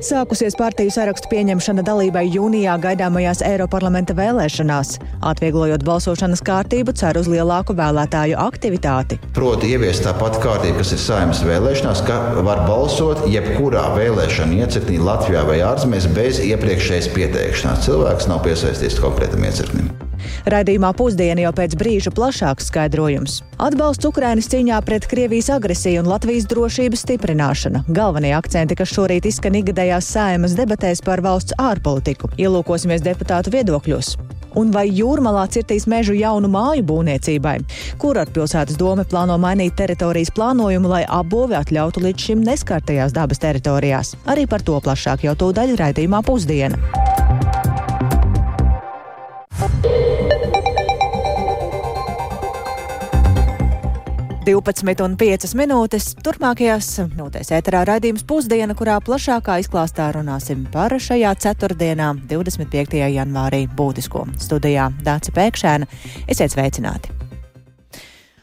Sākusies partiju sarakstu pieņemšana dalībai jūnijā gaidāmajās Eiroparlamenta vēlēšanās. Atvieglojot balsošanas kārtību, cer uz lielāku vēlētāju aktivitāti. Proti, ieviest tā pati kārtība, kas ir saimnes vēlēšanās, ka var balsot jebkurā vēlēšana iecirknī Latvijā vai ārzemēs bez iepriekšējas pieteikšanās. Cilvēks nav piesaistīts konkrētam iecirknim. Raidījumā pusdiena jau pēc brīža plašāks skaidrojums. Atbalsts Ukrainas cīņā pret Krievijas agresiju un Latvijas drošības stiprināšana. Galvenie akcenti, kas šorīt izskan ikgadējās saimas debatēs par valsts ārpolitiku. Ielūkosimies deputātu viedokļos. Un vai jūrmalā cirtīs mežu jaunu māju būvniecībai? Kur ar pilsētas doma plāno mainīt teritorijas plānojumu, lai apbūve atļautu līdz šim neskartajās dabas teritorijās? Arī par to plašāk jau tūdaļ raidījumā pusdiena. 12,5 minūtes. Turpmākajās minūtēs ēterā raidījums pusdiena, kurā plašākā izklāstā runāsim par šajā ceturtdienā, 25. janvārī, būtisko studijā Dāca Pēkšēna. Esiet sveicināti!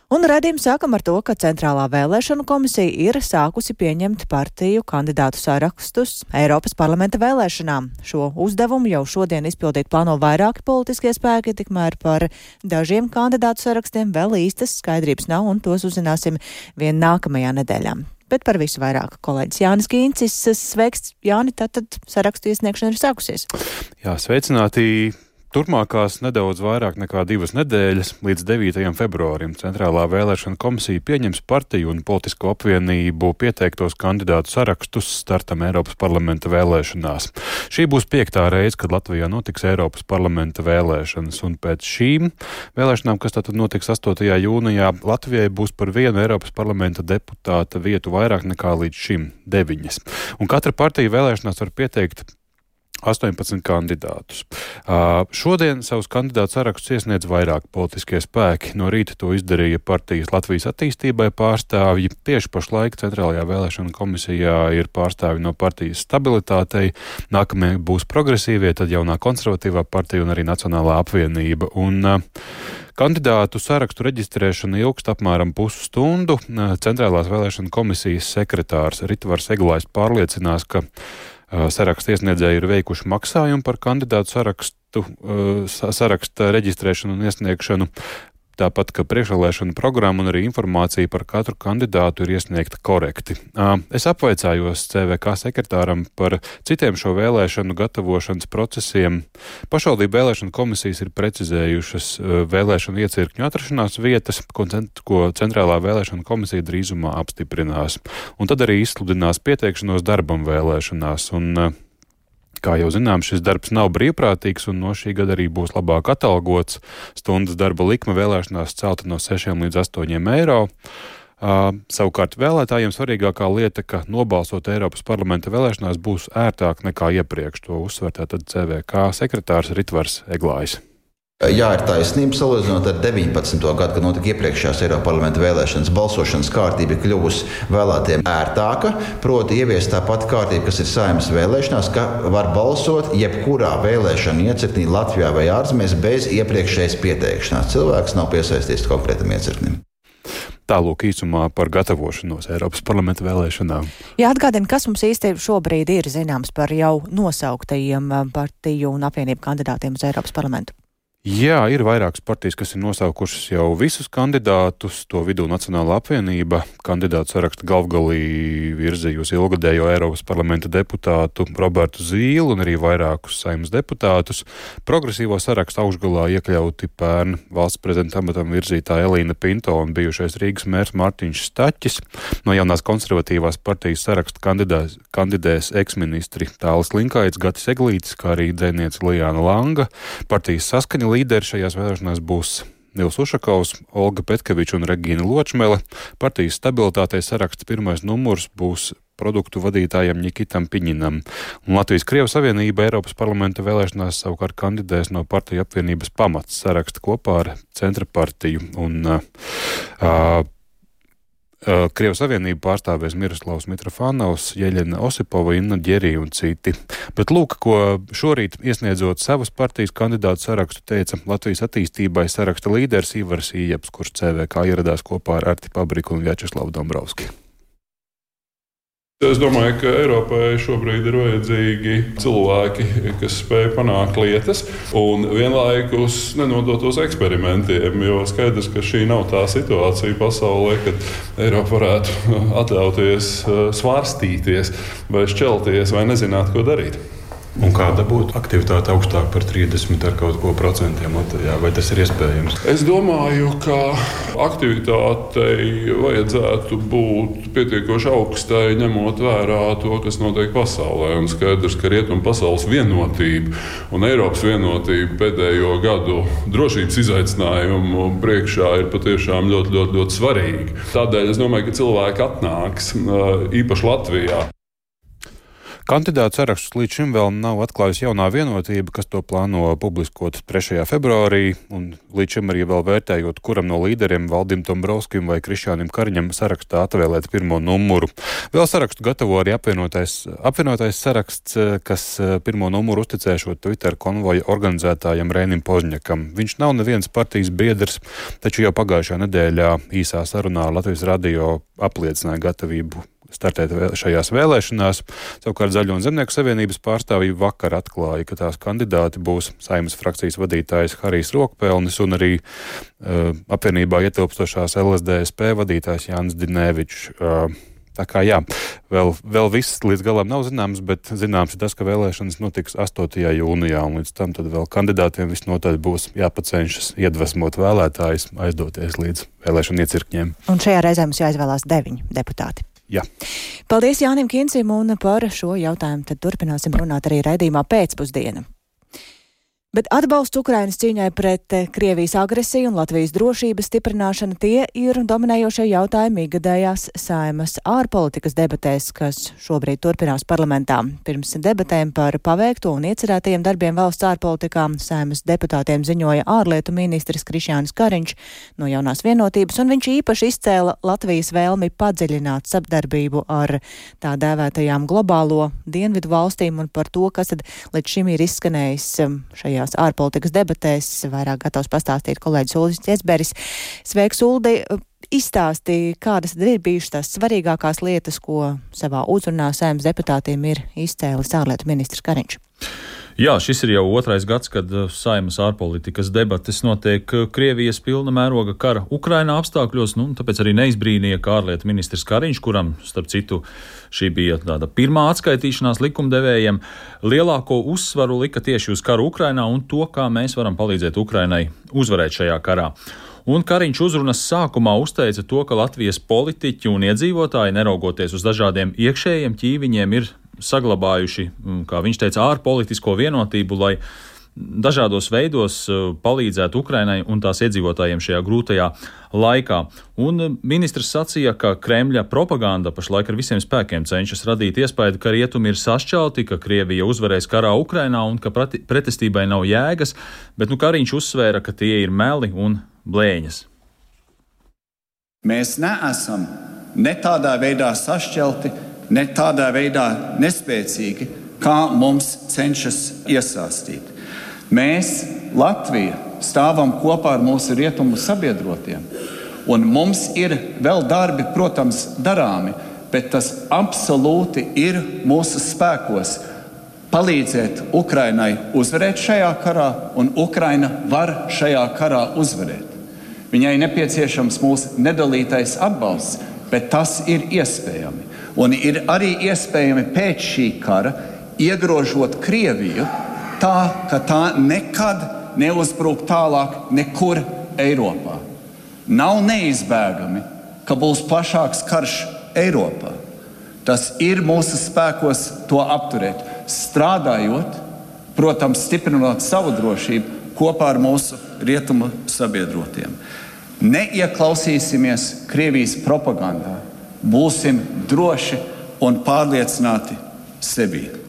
Un redzījums sākam ar to, ka Centrālā vēlēšanu komisija ir sākusi pieņemt partiju kandidātu sarakstus Eiropas parlamenta vēlēšanām. Šo uzdevumu jau šodien izpildīt plāno vairāki politiskie spēki, tikmēr par dažiem kandidātu sarakstiem vēl īstas skaidrības nav, un tos uzzināsim vien nākamajā nedēļā. Bet par visu vairāk kolēģis Jānis Kīncis. Sveiks, Jāni, tātad sarakstu iesniegšana ir sākusies. Jā, sveicināti! Turmākās nedaudz vairāk nekā divas nedēļas līdz 9. februārim Centrālā vēlēšana komisija pieņems partiju un politisko apvienību pieteiktos kandidātu sarakstus startam Eiropas parlamenta vēlēšanās. Šī būs piektā reize, kad Latvijā notiks Eiropas parlamenta vēlēšanas, un pēc šīm vēlēšanām, kas tātad notiks 8. jūnijā, Latvijai būs par vienu Eiropas parlamenta deputāta vietu vairāk nekā līdz šim - deviņas. Un katra partija vēlēšanās var pieteikt 18 kandidātus. Šodien savus kandidātu sarakstus iesniedz vairāk politiskie spēki. No rīta to izdarīja partijas Latvijas attīstībai pārstāvji. Tieši pašlaik Centrālajā vēlēšana komisijā ir pārstāvji no partijas stabilitātei. Nākamie būs progresīvie, tad jaunā konservatīvā partija un arī Nacionālā apvienība. Un, Kandidātu sarakstu reģistrēšana ilgst apmēram pusstundu. Centrālās vēlēšana komisijas sekretārs Ritvars Eglājs pārliecinās, ka saraksta iesniedzēji ir veikuši maksājumu par kandidātu sarakstu, saraksta reģistrēšanu un iesniegšanu. Tāpat, ka priekšvēlēšana programma un arī informācija par katru kandidātu ir iesniegta korekti. Es apvaicājos CVK sekretāram par citiem šo vēlēšanu gatavošanas procesiem. Pašvaldību vēlēšana komisijas ir precizējušas vēlēšanu iecirkņu atrašanās vietas, ko Centrālā vēlēšana komisija drīzumā apstiprinās. Un tad arī izsludinās pieteikšanos darbam vēlēšanās. Un, Kā jau zinām, šis darbs nav brīvprātīgs un no šī gada arī būs labāk atalgots. Stundas darba likme vēlēšanās celta no 6 līdz 8 eiro. Uh, savukārt vēlētājiem svarīgākā lieta, ka nobalsot Eiropas parlamenta vēlēšanās būs ērtāk nekā iepriekš. To uzsver tātad CVK sekretārs Ritvars Eglājs. Jā, ir taisnība. Salīdzinot ar 19. gadu, kad notika iepriekšējās Eiropas parlamenta vēlēšanas, balsošanas kārtība ir kļuvusi vēlētiem ērtāka. Proti, ieviest tā pati kārtība, kas ir saimnes vēlēšanās, ka var balsot jebkurā vēlēšana iecirknī Latvijā vai ārzemēs bez iepriekšējas pieteikšanās. Cilvēks nav piesaistīts konkrētam iecirknim. Tālāk īsumā par gatavošanos Eiropas parlamenta vēlēšanām. Jā, atgādini, kas mums īsti šobrīd ir zināms par jau nosauktajiem partiju un apvienību kandidātiem uz Eiropas parlamentu. Jā, ir vairākas partijas, kas ir nosaukušas jau visus kandidātus. To vidū Nacionāla apvienība kandidātu sarakstu galvgalī virzījusi ilgadējo Eiropas parlamenta deputātu Robertu Zīlu un arī vairākus saimnes deputātus. Progresīvo sarakstu augšgalā iekļauti pērn valsts prezidenta amatam virzītā Elīna Pinto un bijušais Rīgas mērs Mārtiņš Staķis. No jaunās konservatīvās partijas saraksta kandidēs, kandidēs eksministri Tālis Linkaits, Gatis Eglītis, kā arī dzēniece Lijāna Langa. Partijas saskaņa līderi šajās vēlēšanās būs Nils Ušakovs, Olga Petkeviča un Regīna Ločmele. Partijas stabilitātei saraksts pirmais numurs būs produktu vadītājam Nikitam Piņinam. Un Latvijas Krievijas Savienība Eiropas parlamenta vēlēšanās savukārt kandidēs no partiju apvienības pamats saraksta kopā ar Centra partiju. Un, uh, Krievijas Savienību pārstāvēs Miroslavs Mitrofānaus, Jeļena Osipova, Inna Ģerī un citi. Bet lūk, ko šorīt iesniedzot savas partijas kandidātu sarakstu, teica Latvijas attīstībai saraksta līderis Ivars Ījeps, kurš CVK ieradās kopā ar Arti Pabriku un Vjačeslavu Dombrovski. Es domāju, ka Eiropai šobrīd ir vajadzīgi cilvēki, kas spēj panākt lietas un vienlaikus nenodotos eksperimentiem. Jo skaidrs, ka šī nav tā situācija pasaulē, kad Eiropa varētu atļauties eh, svārstīties vai šķelties vai nezināt, ko darīt. Un kāda būtu aktivitāte augstāk par 30 ar kaut ko procentiem Latvijā? Vai tas ir iespējams? Es domāju, ka aktivitātei vajadzētu būt pietiekoši augstai, ņemot vērā to, kas notiek pasaulē. Un skaidrs, ka rietumu pasaules vienotība un Eiropas vienotība pēdējo gadu drošības izaicinājumu priekšā ir patiešām ļoti, ļoti, ļoti svarīga. Tādēļ es domāju, ka cilvēki atnāks īpaši Latvijā. Kandidātu sarakstus līdz šim vēl nav atklājusi jaunā vienotība, kas to plāno publiskot 3. februārī, un līdz šim arī vēl vērtējot, kuram no līderiem Valdim Dombrovskim vai Krišānam Kariņam sarakstā atvēlēt pirmo numuru. Vēl sarakstu gatavo arī apvienotais, apvienotais saraksts, kas pirmo numuru uzticēšot Twitter konvoja organizētājam Rēnim Pozņakam. Viņš nav neviens partijas biedrs, taču jau pagājušajā nedēļā īsā sarunā Latvijas radio apliecināja gatavību startēt šajās vēlēšanās. Savukārt Zaļo un Zemnieku savienības pārstāvji vakar atklāja, ka tās kandidāti būs saimnes frakcijas vadītājs Harijs Rokpelnis un arī uh, apvienībā ietilpstošās LSDSP vadītājs Jānis Dinēvičs. Uh, Tā kā jā, vēl, vēl viss līdz galam nav zināms, bet zināms ir tas, ka vēlēšanas notiks 8. jūnijā, un līdz tam vēl kandidātiem visnotaļ būs jāpacenšas iedvesmot vēlētājus, aizdoties līdz vēlēšanu iecirkņiem. Un šajā reizē mums jāizvēlās deviņi deputāti. Jā. Paldies Jānim Kinsim un par šo jautājumu. Tad turpināsim runāt arī raidījumā pēcpusdienā. Bet atbalsts Ukrainas cīņai pret eh, Krievijas agresiju un Latvijas drošības stiprināšana tie ir dominējošie jautājumi ikgadējās saimas ārpolitikas debatēs, kas šobrīd turpinās parlamentā. Pirms debatēm par paveikto un iecerētajiem darbiem valsts ārpolitikā saimas deputātiem ziņoja ārlietu ministrs Krišjānis Kariņš no jaunās vienotības, un viņš īpaši izcēla Latvijas vēlmi padziļināt sadarbību ar tā dēvētajām globālo dienvidu valstīm un par to, kas tad līdz šim ir izskanējis um, šajā šajās ārpolitikas debatēs. Vairāk gatavs pastāstīt kolēģis Uldis Ciesberis. Sveiks, Uldi! Izstāstīja, kādas ir bijušas tās svarīgākās lietas, ko savā uzrunā sēmas deputātiem ir izcēlis ārlietu ministrs Kariņš. Jā, šis ir jau otrais gads, kad uh, saimas ārpolitikas debates notiek uh, Krievijas pilna mēroga kara Ukrainā apstākļos, nu, tāpēc arī neizbrīnīja, ārlietu ministrs Kariņš, kuram, starp citu, šī bija tāda pirmā atskaitīšanās likumdevējiem, lielāko uzsvaru lika tieši uz karu Ukrainā un to, kā mēs varam palīdzēt Ukrainai uzvarēt šajā karā. Un Kariņš uzrunas sākumā uzteica to, ka Latvijas politiķi un iedzīvotāji, neraugoties uz dažādiem iekšējiem ķīviņiem, ir saglabājuši, mm, kā viņš teica, ārpolitisko vienotību, lai dažādos veidos uh, palīdzētu Ukrainai un tās iedzīvotājiem šajā grūtajā laikā. Un uh, ministrs sacīja, ka Kremļa propaganda pašlaik ar visiem spēkiem cenšas radīt iespēju, ka rietumi ir sašķelti, ka Krievija uzvarēs karā Ukrainā un ka pretestībai nav jēgas, bet nu Kariņš uzsvēra, ka tie ir meli un blēņas. Mēs neesam ne tādā veidā sašķelti, ne tādā veidā nespēcīgi, kā mums cenšas iesāstīt. Mēs, Latvija, stāvam kopā ar mūsu rietumu sabiedrotiem, un mums ir vēl darbi, protams, darāmi, bet tas absolūti ir mūsu spēkos palīdzēt Ukrainai uzvarēt šajā karā, un Ukraina var šajā karā uzvarēt. Viņai nepieciešams mūsu nedalītais atbalsts, bet tas ir iespējams. Un ir arī iespējami pēc šī kara iegrožot Krieviju tā, ka tā nekad neuzbruk tālāk nekur Eiropā. Nav neizbēgami, ka būs plašāks karš Eiropā. Tas ir mūsu spēkos to apturēt, strādājot, protams, stiprinot savu drošību kopā ar mūsu rietumu sabiedrotiem. Neieklausīsimies Krievijas propagandā būsim droši un pārliecināti sevi.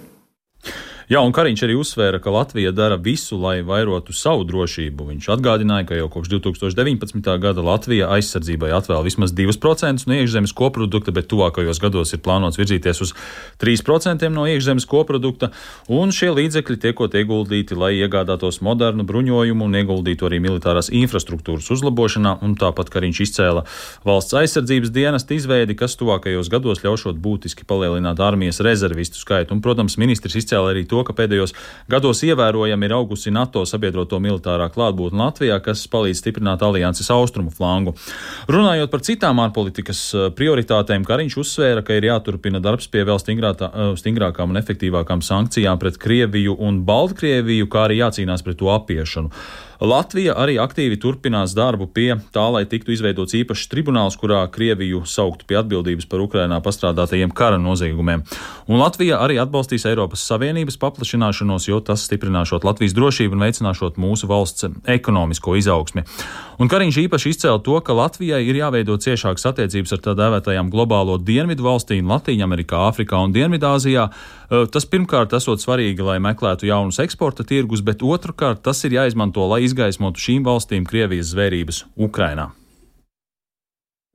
Jā, un Kariņš arī uzsvēra, ka Latvija dara visu, lai vairotu savu drošību. Viņš atgādināja, ka jau kopš 2019. gada Latvija aizsardzībai atvēl vismaz 2% no iekšzemes koprodukta, bet tuvākajos gados ir plānots virzīties uz 3% no iekšzemes koprodukta, un šie līdzekļi tiekot ieguldīti, lai iegādātos modernu bruņojumu un ieguldītu arī militārās infrastruktūras uzlabošanā, un tāpat Kariņš izcēla valsts aizsardzības dienesta izveidi, kas tuvākajos gados ļaušot būtiski palielināt armijas rezervistu skaitu. Un, protams, ministrs izcēla arī to, to, ka pēdējos gados ievērojami ir augusi NATO sabiedroto militārā klātbūtne Latvijā, kas palīdz stiprināt alianses austrumu flangu. Runājot par citām ārpolitikas eh, prioritātēm, Kariņš uzsvēra, ka ir jāturpina darbs pie vēl stingrātā, eh, stingrākām un efektīvākām sankcijām pret Krieviju un Baltkrieviju, kā arī jācīnās pret to apiešanu. Latvija arī aktīvi turpinās darbu pie tā, lai tiktu izveidots īpašs tribunāls, kurā Krieviju sauktu pie atbildības par Ukrainā pastrādātajiem kara noziegumiem. Un Latvija arī atbalstīs Eiropas Savienības paplašināšanos, jo tas stiprināšot Latvijas drošību un veicināšot mūsu valsts ekonomisko izaugsmi. Un Kariņš īpaši izcēla to, ka Latvijai ir jāveido ciešākas attiecības ar tā dēvētajām globālo dienvidu valstīm Latvijā, Amerikā, Āfrikā un Dienvidāzijā. Tas pirmkārt esot svarīgi, lai meklētu jaunus eksporta tirgus, bet otrkārt tas ir jāizmanto, lai izgaismotu šīm valstīm Krievijas zvērības Ukrainā.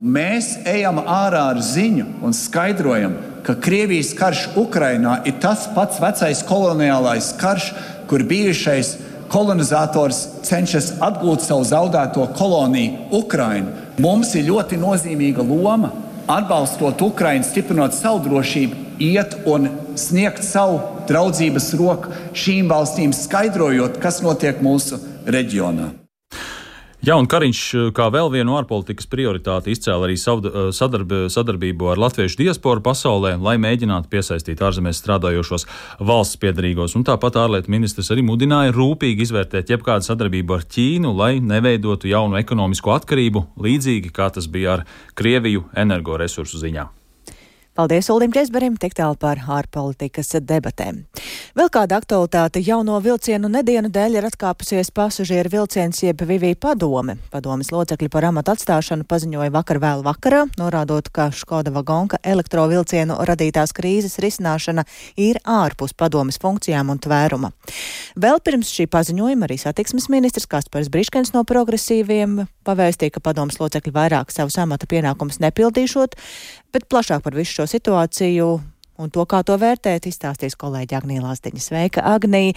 Mēs ejam ārā ar ziņu un skaidrojam, ka Krievijas karš Ukrainā ir tas pats vecais koloniālais karš, kur bijušais kolonizators cenšas atgūt savu zaudēto koloniju Ukrainu. Mums ir ļoti nozīmīga loma atbalstot Ukrainu, stiprinot savu drošību, iet un sniegt savu draudzības roku šīm valstīm, skaidrojot, kas notiek mūsu reģionā. Jā, un Kariņš kā vēl vienu ārpolitikas prioritāti izcēla arī eh, sadarb, sadarbību ar latviešu diasporu pasaulē, lai mēģinātu piesaistīt ārzemēs strādājošos valsts piedarīgos. Un tāpat ārlietu ministrs arī mudināja rūpīgi izvērtēt jebkādu sadarbību ar Ķīnu, lai neveidotu jaunu ekonomisko atkarību, līdzīgi kā tas bija ar Krieviju energoresursu ziņā. Paldies Uldim Česberim, tik tālu par ārpolitikas debatēm. Vēl kāda aktualitāte jauno vilcienu nedienu dēļ ir atkāpusies pasažieru vilciens jeb Vivī padome. Padomes locekļi par amatu atstāšanu paziņoja vakar vēl vakarā, norādot, ka Škoda vagonka elektrovilcienu radītās krīzes risināšana ir ārpus padomes funkcijām un tvēruma. Vēl pirms šī paziņojuma arī satiksmes ministrs Kaspars Briškens no progresīviem pavēstīja, ka padomes locekļi vairāk savus amata pienākumus nepildīšot, Bet plašāk par visu šo situāciju un to, kā to vērtēt, izstāstīs kolēģi Agnija Lāsdiņa. Sveika, Agnija!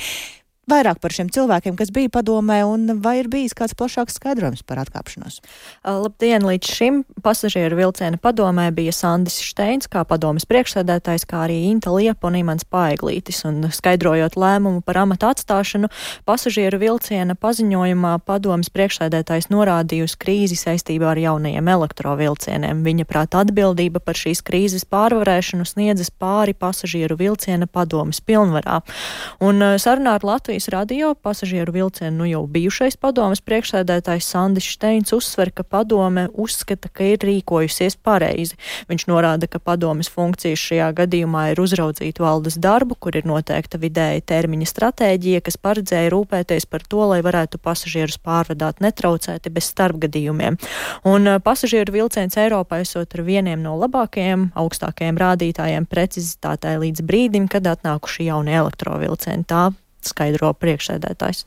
Vairāk par šiem cilvēkiem, kas bija padomē, un vai ir bijis kāds plašāks skaidrojums par atkāpšanos? Labdien! Līdz šim pasažieru vilciena padomē bija Sandis Šteins, kā padomas priekšsēdētājs, kā arī Inta Liepa un Imants Paiglītis. Un skaidrojot lēmumu par amata atstāšanu, pasažieru vilciena paziņojumā padomas priekšsēdētājs norādīja uz krīzi saistībā ar jaunajiem elektrovilcieniem. Viņa prāt atbildība par šīs krīzes pārvarēšanu sniedzas pāri pasažieru vilciena padomas pilnvarā. Un sarunā ar Latvijas Latvijas radio pasažieru vilcienu nu jau bijušais padomas priekšsēdētājs Sandis Šteins uzsver, ka padome uzskata, ka ir rīkojusies pareizi. Viņš norāda, ka padomas funkcijas šajā gadījumā ir uzraudzīt valdes darbu, kur ir noteikta vidēja termiņa stratēģija, kas paredzēja rūpēties par to, lai varētu pasažierus pārvadāt netraucēti bez starpgadījumiem. Un uh, pasažieru vilciens Eiropā esot ar vieniem no labākajiem, augstākajiem rādītājiem precizitātei līdz brīdim, kad atnākuši jaunie elektrovilcieni. Tā skaidro priekšsēdētājs.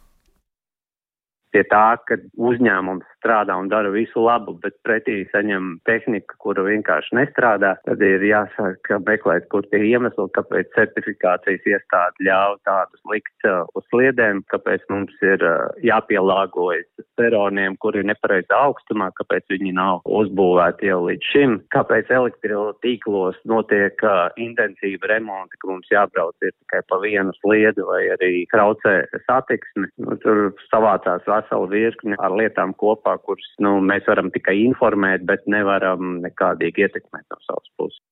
Pie tā, ka uzņēmums strādā un dara visu labu, bet pretī saņem tehniku, kura vienkārši nestrādā, tad ir jāsaka meklēt, kur tie iemesli, kāpēc certifikācijas iestāde ļauj tādus likt uh, uz sliedēm, kāpēc mums ir uh, jāpielāgojas peroniem, kuri ir nepareizā augstumā, kāpēc viņi nav uzbūvēti jau līdz šim, kāpēc elektrotīklos notiek uh, intensīva remonta, ka mums jābrauc ir tikai pa vienu sliedu vai arī traucē satiksmi. Nu, tur savācās veselu virkni ar lietām kopā, kuras nu, mēs varam tikai informēt, bet nevaram nekādīgi ietekmēt no savas puses.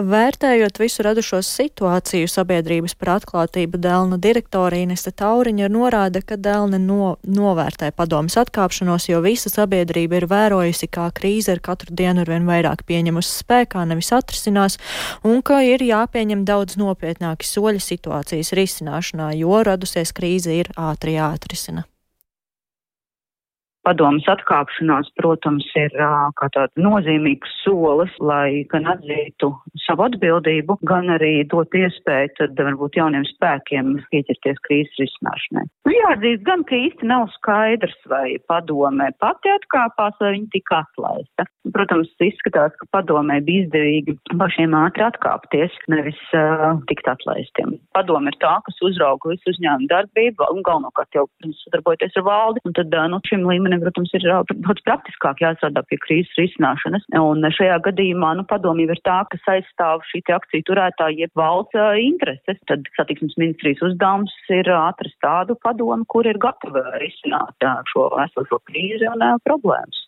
Vērtējot visu radušo situāciju, sabiedrības par atklātību Dēlna direktora Inese Tauriņa norāda, ka Dēlne no, novērtē padomas atkāpšanos, jo visa sabiedrība ir vērojusi, kā krīze ar katru dienu ar vien vairāk pieņemusi spēkā, nevis atrisinās, un ka ir jāpieņem daudz nopietnāki soļi situācijas risināšanā, jo radusies krīze ir ātri jāatrisina. Padomas atkāpšanās, protams, ir kā tāds nozīmīgs solis, lai gan atzītu savu atbildību, gan arī dot iespēju tad varbūt jauniem spēkiem pieķerties krīzes risināšanai. Nu, jāatzīst gan, ka īsti nav skaidrs, vai padomē pati atkāpās, vai viņa tika atlaista. Protams, izskatās, ka padomē bija izdevīgi pašiem ātri atkāpties, nevis uh, tikt atlaistiem. Padome ir tā, kas uzrauga visu uzņēmumu darbību un galvenokārt jau sadarbojoties ar valdi, un tad uh, nu, šim līmenim līmenim, protams, ir daudz praktiskāk jāstrādā pie krīzes risināšanas. Un šajā gadījumā, nu, padomība ir tā, kas aizstāv šī akciju turētāja jeb valsts intereses. Tad satiksmes ministrijas uzdevums ir atrast tādu padomu, kur ir gatava risināt šo esošo krīzi un problēmas.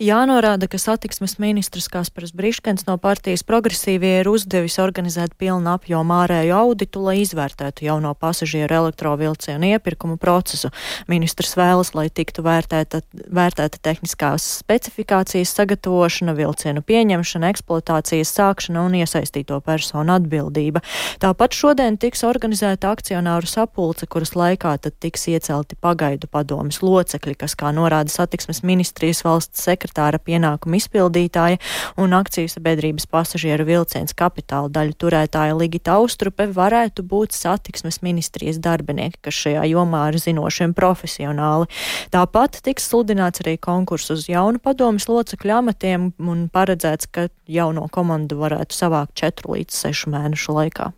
Jānorāda, ka satiksmes ministrs Kaspars Briškens no partijas progresīvie ir uzdevis organizēt pilnu apjomu ārēju auditu, lai izvērtētu jauno pasažieru elektrovilcienu iepirkumu procesu. Ministrs vēlas, lai tiktu vērtēta, vērtēta tehniskās specifikācijas sagatavošana, vilcienu pieņemšana, eksploatācijas sākšana un iesaistīto personu atbildība. Tāpat šodien tiks organizēta akcionāru sapulce, kuras laikā tad tiks iecelti pagaidu padomas locekļi, kas, kā norāda satiksmes ministrijas valsts sekretārs, sekretāra pienākumu izpildītāja un akciju sabiedrības pasažieru vilciens kapitāla daļu turētāja Ligita Austrupe varētu būt satiksmes ministrijas darbinieki, kas šajā jomā ir zinošiem profesionāli. Tāpat tiks sludināts arī konkurss uz jaunu padomas locekļu amatiem un paredzēts, ka jauno komandu varētu savākt četru līdz sešu mēnešu laikā.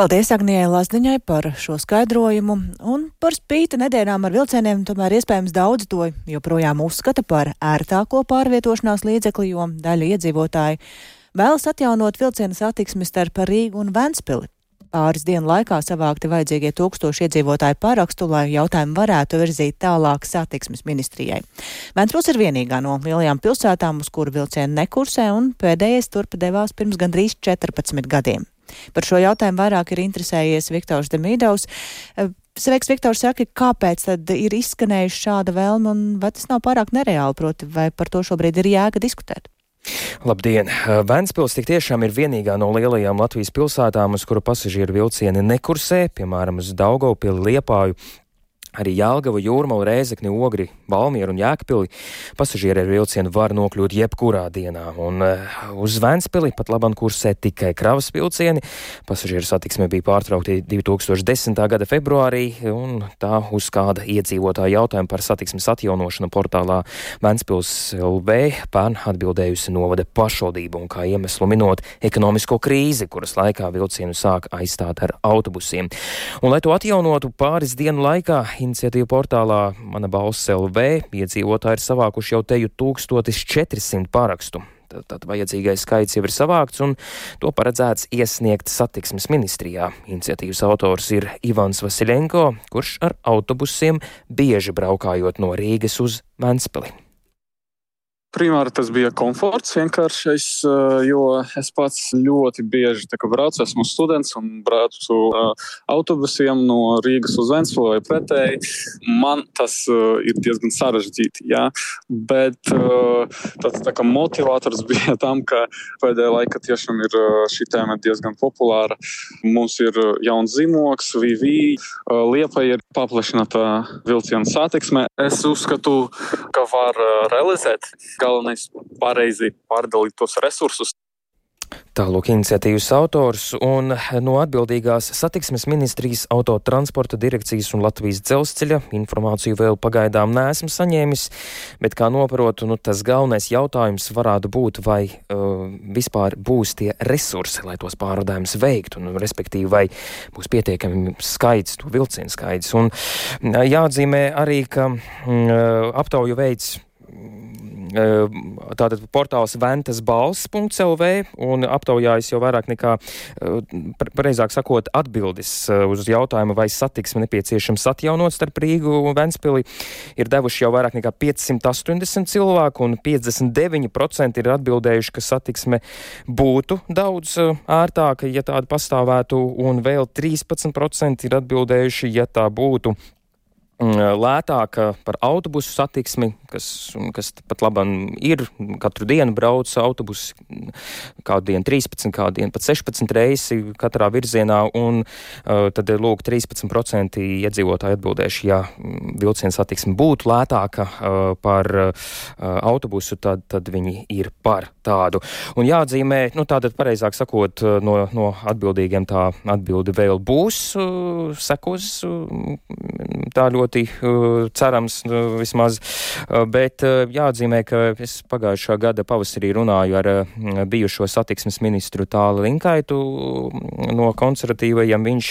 Paldies Agnijai Lazdiņai par šo skaidrojumu, un par spīti nedēļām ar vilcieniem tomēr iespējams daudz to joprojām uzskata par ērtāko pārvietošanās līdzekli, jo daļa iedzīvotāji vēlas atjaunot vilcienu satiksmi starp Rīgu un Ventspili. Pāris dienu laikā savākti vajadzīgie tūkstoši iedzīvotāju parakstu, lai jautājumu varētu virzīt tālāk satiksmes ministrijai. Ventspils ir vienīgā no lielajām pilsētām, uz kuru vilcienu nekursē, un pēdējais turpa devās pirms gandrīz 14 gadiem. Par šo jautājumu vairāk ir interesējies Viktors Demīdovs. Eh, sveiks, Viktor, saka, kāpēc tad ir izskanējuši šāda vēlme un vai tas nav pārāk nereāli, proti, vai par to šobrīd ir jēga diskutēt? Labdien! Vēnspils tik tiešām ir vienīgā no lielajām Latvijas pilsētām, uz kuru pasažieru vilcieni nekursē, piemēram, uz Daugavpili, Liepāju Arī Jālgava, Jūrmala, Rēzekni, Ogri, Balmieru un Jēkpili pasažieri ar vilcienu var nokļūt jebkurā dienā, un uh, uz Ventspili pat labam kursē tikai kravas vilcieni. Pasažieru satiksme bija pārtraukti 2010. gada februārī, un tā uz kāda iedzīvotāja jautājuma par satiksmes atjaunošanu portālā Ventspils LV pērn atbildējusi novada pašvaldība, un kā iemeslu minot ekonomisko krīzi, kuras laikā vilcienu sāk aizstāt ar autobusiem. Un, lai to atjaunotu pāris dienu laikā, iniciatīvu portālā Mana balss LV iedzīvotāji ir savākuši jau teju 1400 parakstu. Tad vajadzīgais skaits jau ir savākts, un to paredzēts iesniegt satiksmes ministrijā. Iniciatīvas autors ir Ivans Vasilenko, kurš ar autobusiem bieži braukājot no Rīgas uz Ventspili. Primāri tas bija komforts vienkāršais, eh, jo es pats ļoti bieži braucu, esmu students un braucu uh, autobusiem no Rīgas uz Ventspili vai pretēji. Man tas uh, ir diezgan sarežģīti, jā. bet tāds tā motivators bija tam, ka pēdējā laikā tiešām ir šī tēma diezgan populāra. Mums ir jauns zīmoks, VV, Liepa ir paplašināta vilciena satiksme. Es uzskatu, ka var realizēt galvenais pareizi pārdalīt tos resursus. Tālūk iniciatīvas autors un no atbildīgās satiksmes ministrijas autotransporta direkcijas un Latvijas dzelzceļa informāciju vēl pagaidām neesmu saņēmis, bet kā noprotu, nu, tas galvenais jautājums varētu būt, vai uh, vispār būs tie resursi, lai tos pārvadājumus veiktu, un respektīvi, vai būs pietiekami skaits, to vilcienu skaits. Un uh, jāatzīmē arī, ka uh, aptauju veids tātad portāls ventasbalss.lv un aptaujājas jau vairāk nekā, pareizāk sakot, atbildes uz jautājumu, vai satiksme nepieciešams atjaunot starp Rīgu un Ventspili, ir devuši jau vairāk nekā 580 cilvēku un 59% ir atbildējuši, ka satiksme būtu daudz ērtāka, ja tāda pastāvētu, un vēl 13% ir atbildējuši, ja tā būtu lētāka par autobusu satiksmi, kas, kas pat labam ir. Katru dienu brauc autobusi, kādu dienu 13, kādu dienu pat 16 reisi katrā virzienā, un uh, tad, lūk, 13% iedzīvotāji atbildējuši, ja mm, vilciena satiksme būtu lētāka uh, par uh, autobusu, tad, tad viņi ir par tādu. Un jāatzīmē, nu tātad pareizāk sakot, no, no atbildīgiem tā atbildi vēl būs, uh, sekos, uh, tā ļoti uh, cerams vismaz, bet jāatzīmē, ka es pagājušā gada pavasarī runāju ar bijušo satiksmes ministru Tāli Linkaitu no konservatīvajiem. Viņš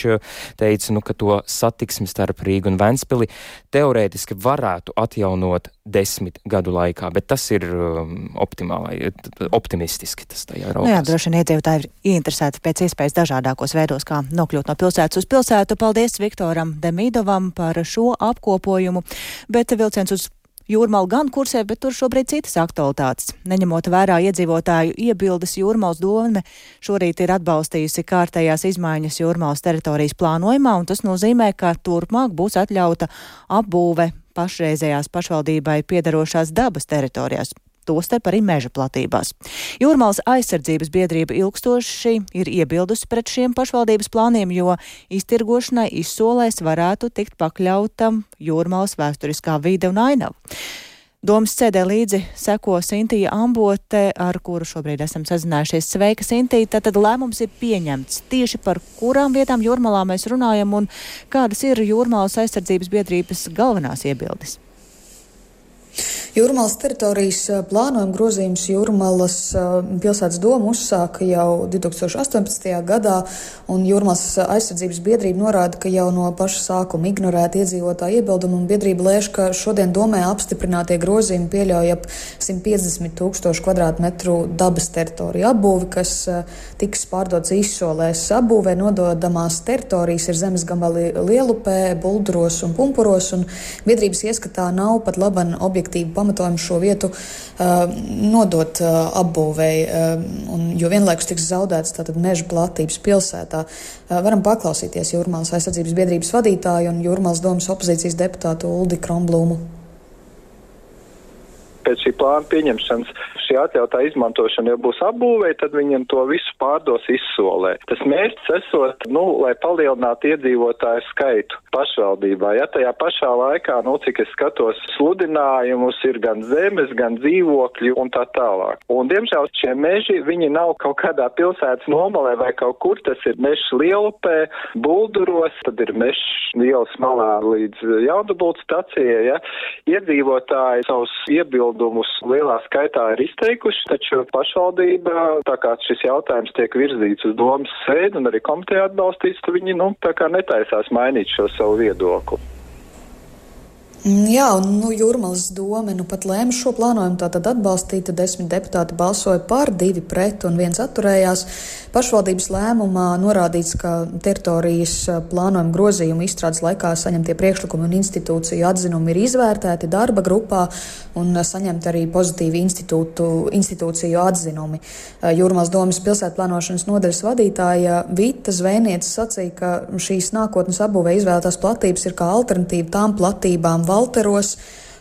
teica, nu, ka to satiksmi starp Rīgu un Ventspili teorētiski varētu atjaunot desmit gadu laikā, bet tas ir um, optimāli, optimistiski. Tas nu jā, droši vien iedzīvotāji ir ieinteresēti pēc iespējas dažādākos veidos, kā nokļūt no pilsētas uz pilsētu. Paldies Viktoram Demīdovam par šo apkopojumu, bet vilciens uz Jūrmāla gan kursē, bet tur šobrīd citas aktualitātes. Neņemot vērā iedzīvotāju iebildes, Jūrmāls dome šorīt ir atbalstījusi kārtējās izmaiņas Jūrmāls teritorijas plānojumā, un tas nozīmē, ka turpmāk būs atļauta apbūve pašreizējās pašvaldībai piedarošās dabas teritorijās tostarp arī meža platībās. Jūrmālas aizsardzības biedrība ilgstoši ir iebildusi pret šiem pašvaldības plāniem, jo iztirgošanai izsolēs varētu tikt pakļautam Jūrmālas vēsturiskā vide un ainava. Domas sēdē līdzi seko Sintīja Ambote, ar kuru šobrīd esam sazinājušies. Sveika, Sintīja! Tātad lēmums ir pieņemts. Tieši par kurām vietām jūrmalā mēs runājam un kādas ir jūrmalas aizsardzības biedrības galvenās iebildes? Jūrmālas teritorijas plānojuma grozījums Jūrmālas pilsētas doma uzsāka jau 2018. gadā, un Jūrmālas aizsardzības biedrība norāda, ka jau no paša sākuma ignorēta iedzīvotāja iebilduma, un biedrība lēš, ka šodien domē apstiprinātie grozījumi pieļauj ap 150 tūkstošu kvadrātmetru dabas teritoriju apbūvi, kas tiks pārdots izsolēs. Apbūvē nododamās teritorijas ir zemes gabali Lielupē, Bulduros un Pumpuros, un biedrības ieskatā nav pat laban objektīvu pamatojumu šo vietu nodot apbūvēji, jo vienlaikus tiks zaudēts meža platības pilsētā. Varam paklausīties Jūrmālas aizsardzības biedrības vadītāju un Jūrmālas domas opozīcijas deputātu Uldi Kromblūmu pēc šī plāna pieņemšanas šī atļautā izmantošana jau būs apbūvē, tad viņiem to visu pārdos izsolē. Tas mērķis esot, nu, lai palielinātu iedzīvotāju skaitu pašvaldībā. Ja tajā pašā laikā, nu, cik es skatos, sludinājumus ir gan zemes, gan dzīvokļi un tā tālāk. Un, diemžēl, šie meži, viņi nav kaut kādā pilsētas nomalē vai kaut kur, tas ir mežs Lielupē, Bulduros, tad ir mežs ielas malā līdz Jaudabultas stacijai, ja. Iedzīvotāji savus iebildumus iebildumus lielā skaitā ir izteikuši, taču pašvaldība, tā kā šis jautājums tiek virzīts uz domas sēdi un arī komiteja atbalstīts, viņi, nu, tā kā netaisās mainīt šo savu viedokli. Mm, jā, nu, Jūrmālas doma nu pat lēma šo plānojumu tātad atbalstīt. Desmit deputāti balsoja par, divi pret un viens atturējās. Pašvaldības lēmumā norādīts, ka teritorijas plānojuma grozījuma izstrādes laikā saņemtie priekšlikumi un institūciju atzinumi ir izvērtēti darba grupā un saņemti arī pozitīvi institūciju atzinumi. Jūrmālas domas pilsētu plānošanas nodaļas vadītāja Vita Zvēnieca sacīja, ka šīs nākotnes apbūvē izvēlētās platības ir kā alternatīva tām platībām, Valteros,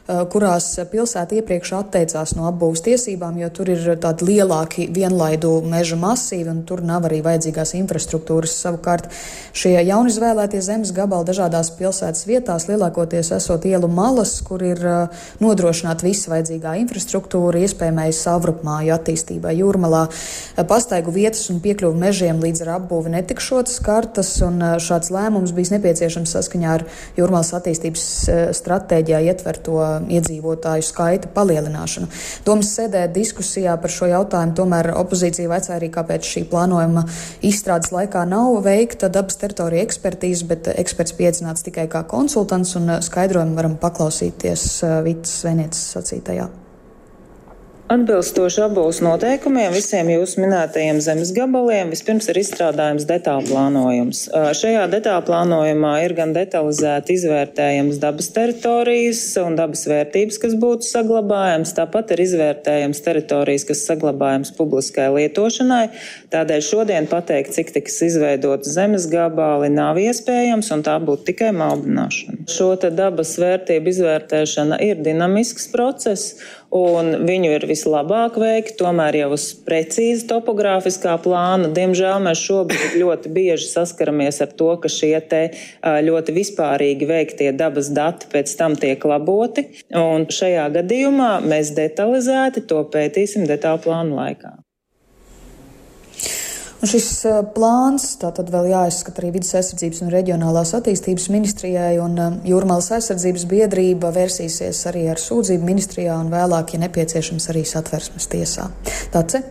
kurās pilsēta iepriekš atteicās no apbūves tiesībām, jo tur ir tādi lielāki vienlaidu meža masīvi un tur nav arī vajadzīgās infrastruktūras. Savukārt šie jaunizvēlētie zemes gabali dažādās pilsētas vietās lielākoties esot ielu malas, kur ir eh, nodrošināta visa vajadzīgā infrastruktūra, iespējamais savrupmāju attīstībai jūrmalā. Eh, pastaigu vietas un piekļuvu mežiem līdz ar apbūvi netikšotas kartas, un šāds lēmums bijis nepieciešams saskaņā ar jūrmalas attīstības stratēģijā ietverto iedzīvotāju skaita palielināšanu. Domas sēdē diskusijā par šo jautājumu tomēr opozīcija vaicāja arī, kāpēc šī plānojuma izstrādes laikā nav veikta dabas teritorija ekspertīze, bet eksperts pieaicināts tikai kā konsultants un skaidrojumu varam paklausīties uh, Vitas Svēnietes sacītajā. Atbilstoši abos noteikumiem visiem jūsu minētajiem zemes gabaliem vispirms ir izstrādājums detāla plānojums. Šajā detāla plānojumā ir gan detalizēti izvērtējams dabas teritorijas un dabas vērtības, kas būtu saglabājams, tāpat ir izvērtējams teritorijas, kas saglabājams publiskai lietošanai. Tādēļ šodien pateikt, cik tiks izveidot zemes gabali, nav iespējams, un tā būtu tikai maldināšana. Šo dabas vērtību izvērtēšana ir dinamisks process, un viņu ir vislabāk veikt tomēr jau uz precīzi topogrāfiskā plāna. Diemžēl mēs šobrīd ļoti bieži saskaramies ar to, ka šie te ļoti vispārīgi veiktie dabas dati pēc tam tiek laboti, un šajā gadījumā mēs detalizēti to pētīsim detālu plānu laikā. Un šis plāns tātad vēl jāizskata arī vidas aizsardzības un reģionālās attīstības ministrijai, un Jūrmālas aizsardzības biedrība vērsīsies arī ar sūdzību ministrijā un vēlāk, ja nepieciešams, arī satversmes tiesā. Tāds ir.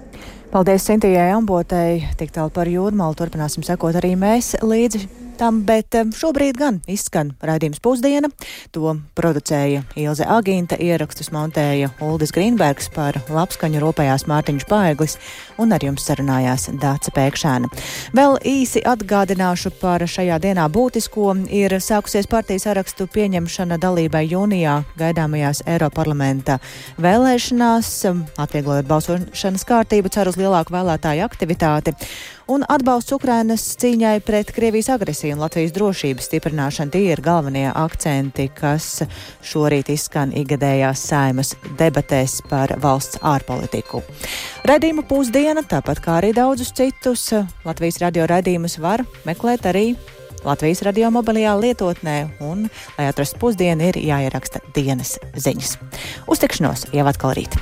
Paldies Sintījai Ambotei, tik tālu par jūrmālu. Turpināsim sekot arī mēs līdzi tam, bet šobrīd gan izskan raidījums pusdiena. To producēja Ilze Agīnta, ierakstus montēja Uldis Grīnbergs par labskaņu rūpējās Mārtiņš Paeglis un ar jums sarunājās Dāca Pēkšēna. Vēl īsi atgādināšu par šajā dienā būtisko ir sākusies partijas sarakstu pieņemšana dalībai jūnijā gaidāmajās Eiroparlamenta vēlēšanās, atvieglojot balsošanas kārtību, cer uz lielāku vēlētāju aktivitāti un atbalsts Ukrainas cīņai pret Krievijas agresiju un Latvijas drošības stiprināšanu. Tie ir galvenie akcenti, kas šorīt izskan ikgadējās saimas debatēs par valsts ārpolitiku. Redījumu pusdiena, tāpat kā arī daudzus citus Latvijas radio redījumus var meklēt arī Latvijas radio mobilajā lietotnē, un, lai atrastu pusdienu, ir jāieraksta dienas ziņas. Uztikšanos jau atkal rīt!